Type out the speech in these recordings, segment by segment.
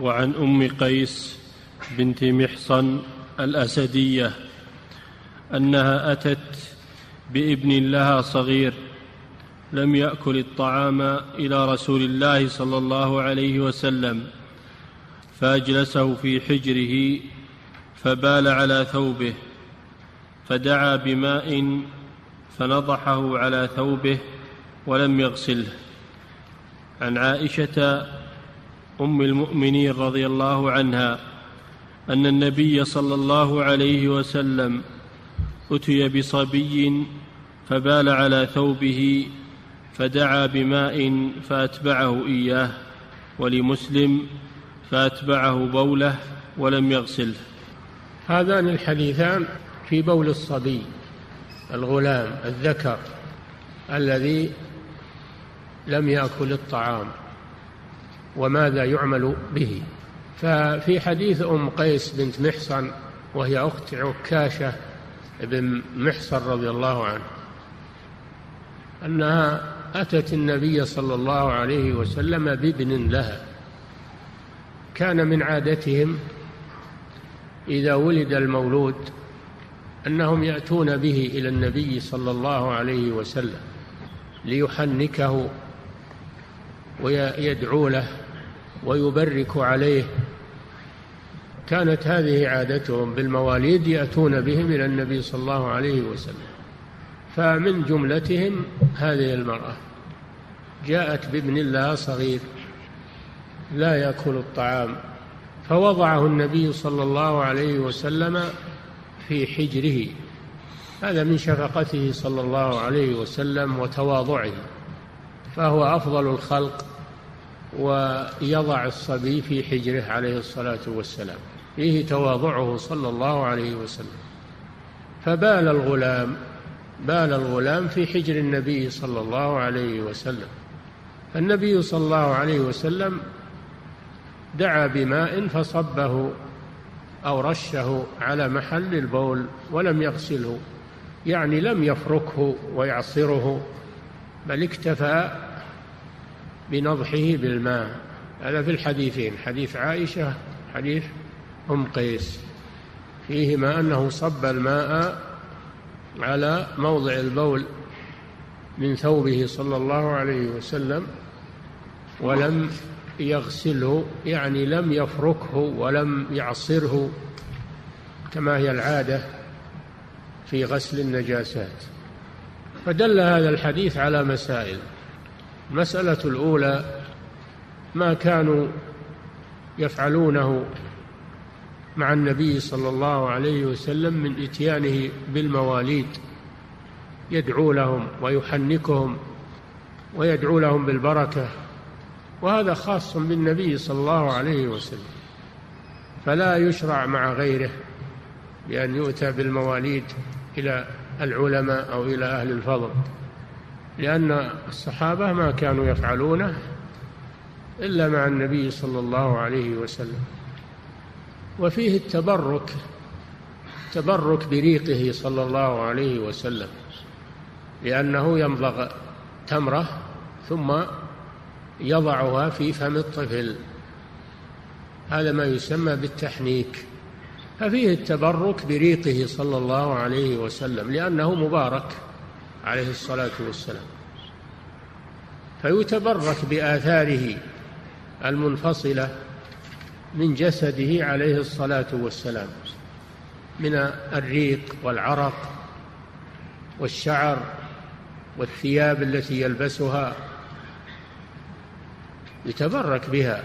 وعن أم قيس بنت محصن الأسدية أنها أتت بابن لها صغير لم يأكل الطعام إلى رسول الله صلى الله عليه وسلم فاجلسه في حجره فبال على ثوبه فدعا بماء فنضحه على ثوبه ولم يغسله. عن عائشة أم المؤمنين رضي الله عنها أن النبي صلى الله عليه وسلم أتي بصبي فبال على ثوبه فدعا بماء فأتبعه إياه ولمسلم فأتبعه بوله ولم يغسله. هذان الحديثان في بول الصبي الغلام الذكر الذي لم يأكل الطعام. وماذا يعمل به. ففي حديث أم قيس بنت محصن وهي أخت عكاشة بن محصن رضي الله عنه أنها أتت النبي صلى الله عليه وسلم بابن لها. كان من عادتهم إذا ولد المولود أنهم يأتون به إلى النبي صلى الله عليه وسلم ليحنكه ويدعو له ويبرك عليه. كانت هذه عادتهم بالمواليد يأتون بهم إلى النبي صلى الله عليه وسلم. فمن جملتهم هذه المرأة. جاءت بابن لها صغير لا يأكل الطعام فوضعه النبي صلى الله عليه وسلم في حجره. هذا من شفقته صلى الله عليه وسلم وتواضعه فهو أفضل الخلق. ويضع الصبي في حجره عليه الصلاة والسلام. فيه تواضعه صلى الله عليه وسلم. فبال الغلام بال الغلام في حجر النبي صلى الله عليه وسلم. النبي صلى الله عليه وسلم دعا بماء فصبه أو رشه على محل البول ولم يغسله يعني لم يفركه ويعصره بل اكتفى بنضحه بالماء. هذا في الحديثين حديث عائشة حديث أم قيس. فيهما أنه صب الماء على موضع البول من ثوبه صلى الله عليه وسلم ولم يغسله يعني لم يفركه ولم يعصره كما هي العادة في غسل النجاسات. فدل هذا الحديث على مسائل. المسألة الأولى ما كانوا يفعلونه مع النبي صلى الله عليه وسلم من إتيانه بالمواليد يدعو لهم ويحنكهم ويدعو لهم بالبركة وهذا خاص بالنبي صلى الله عليه وسلم. فلا يشرع مع غيره بأن يؤتى بالمواليد إلى العلماء أو إلى أهل الفضل. لأن الصحابة ما كانوا يفعلونه إلا مع النبي صلى الله عليه وسلم. وفيه التبرك تبرك بريقه صلى الله عليه وسلم لأنه يمضغ تمرة ثم يضعها في فم الطفل. هذا ما يسمى بالتحنيك. ففيه التبرك بريقه صلى الله عليه وسلم لأنه مبارك. عليه الصلاة والسلام. فيتبرك بآثاره المنفصلة من جسده عليه الصلاة والسلام من الريق والعرق والشعر والثياب التي يلبسها. يتبرك بها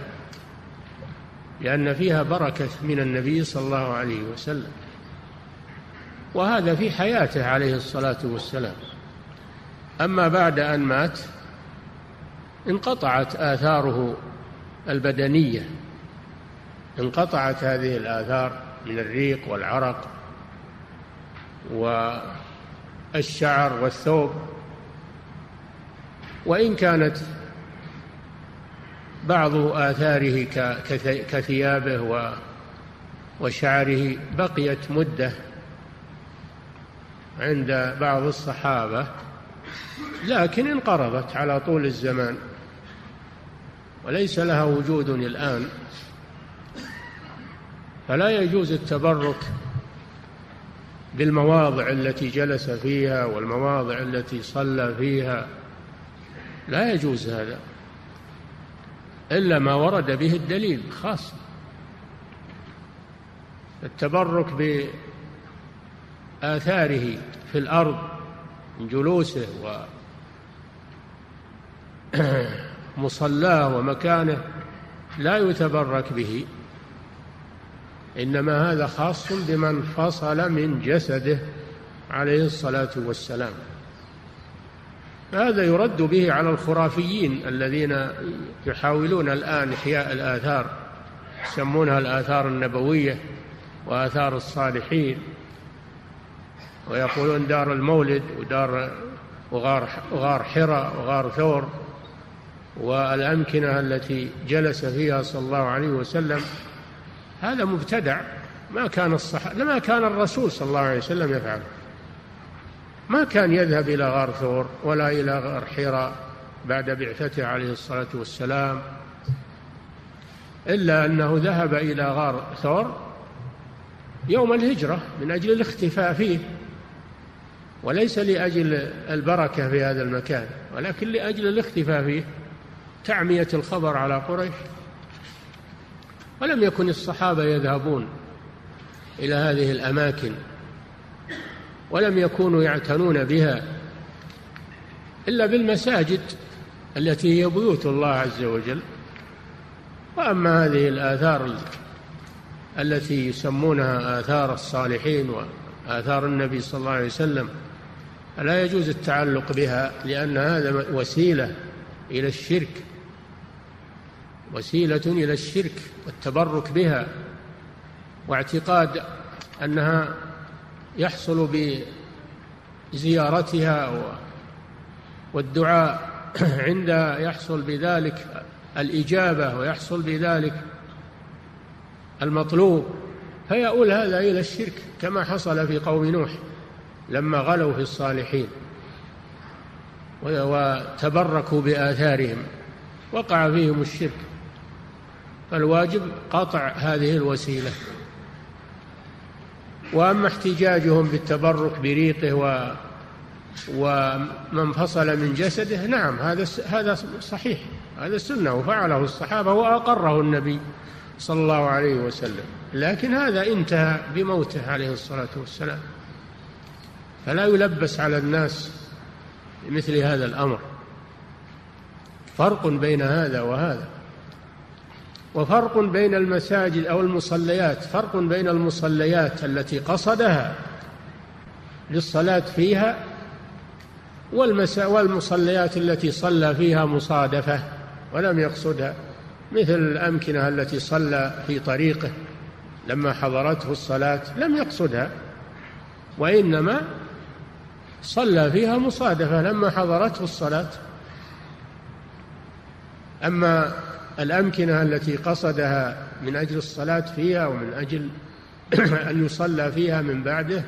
لأن فيها بركة من النبي صلى الله عليه وسلم. وهذا في حياته عليه الصلاة والسلام. أما بعد أن مات انقطعت آثاره البدنية. انقطعت هذه الآثار من الريق والعرق والشعر والثوب. وإن كانت بعض آثاره كثيابه وشعره بقيت مدة عند بعض الصحابة لكن انقرضت على طول الزمان وليس لها وجود الآن. فلا يجوز التبرك بالمواضع التي جلس فيها والمواضع التي صلى فيها. لا يجوز هذا إلا ما ورد به الدليل خاص. التبرك بآثاره في الأرض من جلوسه ومصلاه ومكانه لا يتبرك به. إنما هذا خاص بمن فصل من جسده عليه الصلاة والسلام. هذا يرد به على الخرافيين الذين يحاولون الآن إحياء الآثار يسمونها الآثار النبوية وآثار الصالحين. ويقولون دار المولد ودار وغار وغار حراء وغار ثور والأمكنة التي جلس فيها صلى الله عليه وسلم هذا مبتدع. ما كان الصحابة ما كان الرسول صلى الله عليه وسلم يفعله ما كان يذهب إلى غار ثور ولا إلى غار حراء بعد بعثته عليه الصلاة والسلام إلا أنه ذهب إلى غار ثور يوم الهجرة من أجل الاختفاء فيه. وليس لأجل البركة في هذا المكان ولكن لأجل الاختفاء فيه تعمية الخبر على قريش. ولم يكن الصحابة يذهبون إلى هذه الأماكن ولم يكونوا يعتنون بها إلا بالمساجد التي هي بيوت الله عز وجل. وأما هذه الآثار التي يسمونها آثار الصالحين وآثار النبي صلى الله عليه وسلم لا يجوز التعلق بها لأن هذا وسيلة إلى الشرك وسيلة إلى الشرك والتبرك بها واعتقاد أنها يحصل بزيارتها والدعاء عند يحصل بذلك الإجابة ويحصل بذلك المطلوب. فيؤول هذا إلى الشرك كما حصل في قوم نوح. لما غلوا في الصالحين وتبركوا بآثارهم وقع فيهم الشرك. فالواجب قطع هذه الوسيلة. وأما احتجاجهم بالتبرك بريقه و ومن فصل من جسده نعم هذا هذا صحيح هذا سنة وفعله الصحابة وأقره النبي صلى الله عليه وسلم. لكن هذا انتهى بموته عليه الصلاة والسلام. فلا يلبس على الناس بمثل هذا الأمر. فرق بين هذا وهذا. وفرق بين المساجد أو المصليات فرق بين المصليات التي قصدها للصلاة فيها والمصليات التي صلى فيها مصادفة ولم يقصدها مثل الأمكنة التي صلى في طريقه لما حضرته الصلاة لم يقصدها وإنما صلى فيها مصادفة لما حضرته الصلاة. أما الأمكنة التي قصدها من أجل الصلاة فيها ومن أجل أن يصلى فيها من بعده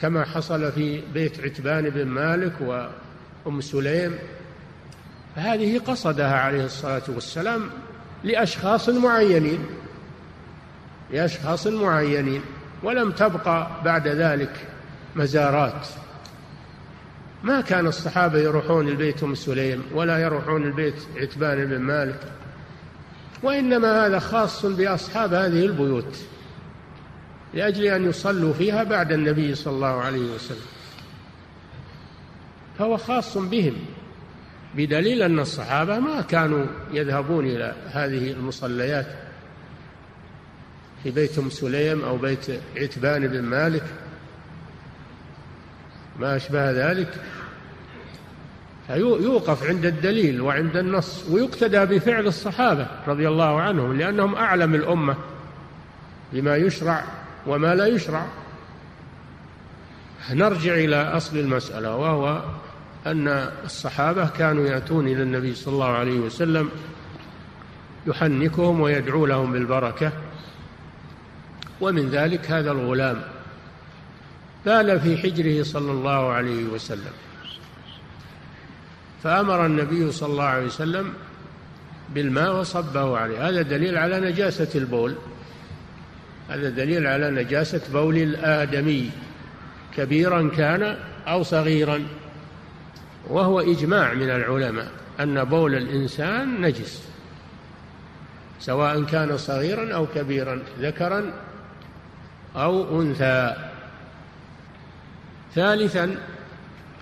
كما حصل في بيت عتبان بن مالك وأم سليم هذه قصدها عليه الصلاة والسلام لأشخاص معينين لأشخاص معينين ولم تبقى بعد ذلك مزارات. ما كان الصحابة يروحون البيت أم سليم ولا يروحون البيت عتبان بن مالك وإنما هذا خاص بأصحاب هذه البيوت لأجل أن يصلوا فيها بعد النبي صلى الله عليه وسلم. فهو خاص بهم بدليل أن الصحابة ما كانوا يذهبون إلى هذه المصليات في بيت أم سليم أو بيت عتبان بن مالك ما أشبه ذلك. يوقف عند الدليل وعند النص ويقتدى بفعل الصحابة رضي الله عنهم لأنهم أعلم الأمة بما يشرع وما لا يشرع. نرجع إلى أصل المسألة وهو أن الصحابة كانوا يأتون إلى النبي صلى الله عليه وسلم يحنكهم ويدعو لهم بالبركة ومن ذلك هذا الغلام. بال في حجره صلى الله عليه وسلم. فأمر النبي صلى الله عليه وسلم بالماء وصبه عليه. هذا دليل على نجاسة البول. هذا دليل على نجاسة بول الآدمي. كبيرا كان أو صغيرا. وهو إجماع من العلماء أن بول الإنسان نجس. سواء كان صغيرا أو كبيرا ذكرا أو أنثى. ثالثا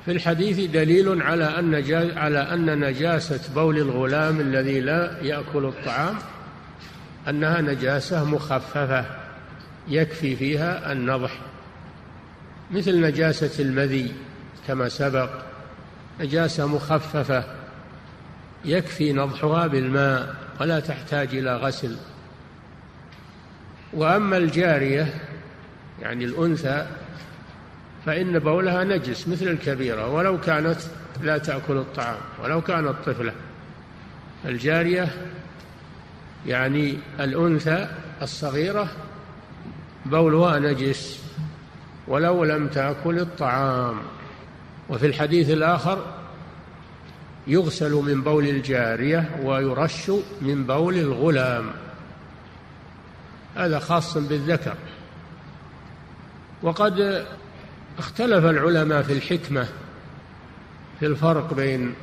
في الحديث دليل على أن على أن نجاسة بول الغلام الذي لا يأكل الطعام أنها نجاسة مخففة يكفي فيها النضح. مثل نجاسة المذي كما سبق نجاسة مخففة يكفي نضحها بالماء ولا تحتاج إلى غسل. وأما الجارية يعني الأنثى فإن بولها نجس مثل الكبيرة ولو كانت لا تأكل الطعام ولو كانت طفلة الجارية يعني الأنثى الصغيرة بولها نجس ولو لم تأكل الطعام. وفي الحديث الآخر يغسل من بول الجارية ويرش من بول الغلام. هذا خاص بالذكر. وقد اختلف العلماء في الحكمة في الفرق بين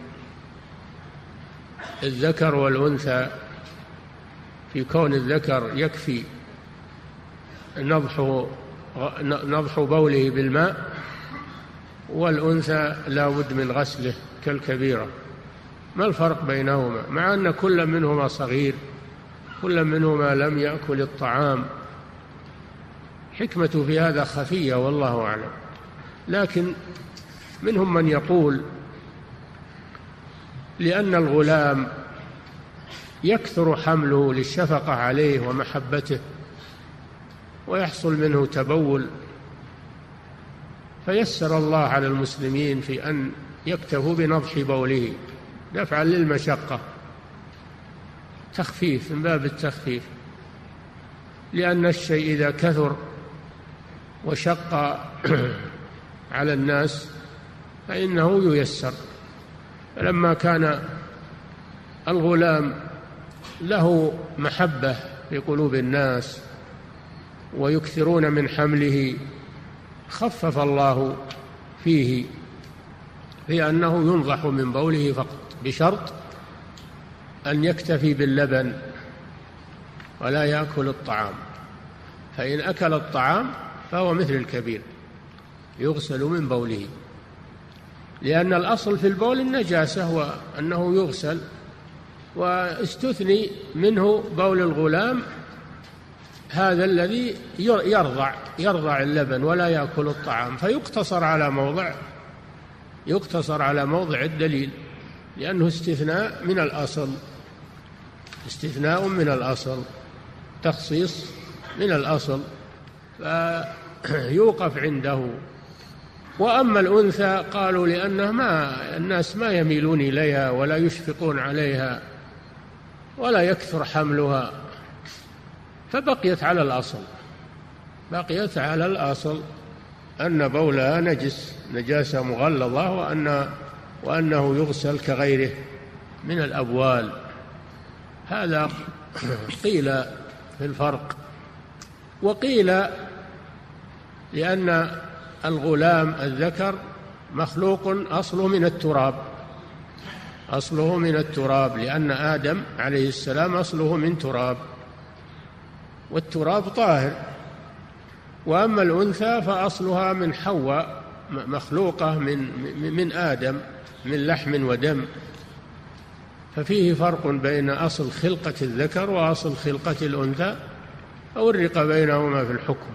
الذكر والأنثى. في كون الذكر يكفي نضح نضح بوله بالماء والأنثى لا بد من غسله كالكبيرة. ما الفرق بينهما؟ مع أن كل منهما صغير كل منهما لم يأكل الطعام. حكمة في هذا خفية والله أعلم. لكن منهم من يقول لأن الغلام يكثر حمله للشفقة عليه ومحبته ويحصل منه تبول فيسر الله على المسلمين في أن يكتفوا بنضح بوله دفعا للمشقة. تخفيف من باب التخفيف. لأن الشيء إذا كثر وشق على الناس فإنه ييسر. فلما كان الغلام له محبة في قلوب الناس ويكثرون من حمله خفف الله فيه في أنه ينضح من بوله فقط بشرط أن يكتفي باللبن ولا يأكل الطعام. فإن أكل الطعام فهو مثل الكبير. يغسل من بوله. لأن الأصل في البول النجاسة وأنه يغسل واستثني منه بول الغلام هذا الذي يرضع يرضع اللبن ولا يأكل الطعام. فيقتصر على موضع يقتصر على موضع الدليل لأنه استثناء من الأصل استثناء من الأصل تخصيص من الأصل. فيوقف عنده. وأما الأنثى قالوا لأنه ما الناس ما يميلون إليها ولا يشفقون عليها ولا يكثر حملها فبقيت على الأصل بقيت على الأصل أن بولها نجس نجاسة مغلظة وأن وأنه يغسل كغيره من الأبوال. هذا قيل في الفرق وقيل لأن الغلام الذكر مخلوق أصله من التراب أصله من التراب لأن آدم عليه السلام أصله من تراب والتراب طاهر وأما الأنثى فأصلها من حواء مخلوقة من من آدم من لحم ودم ففيه فرق بين أصل خلقة الذكر وأصل خلقة الأنثى أورق بينهما في الحكم.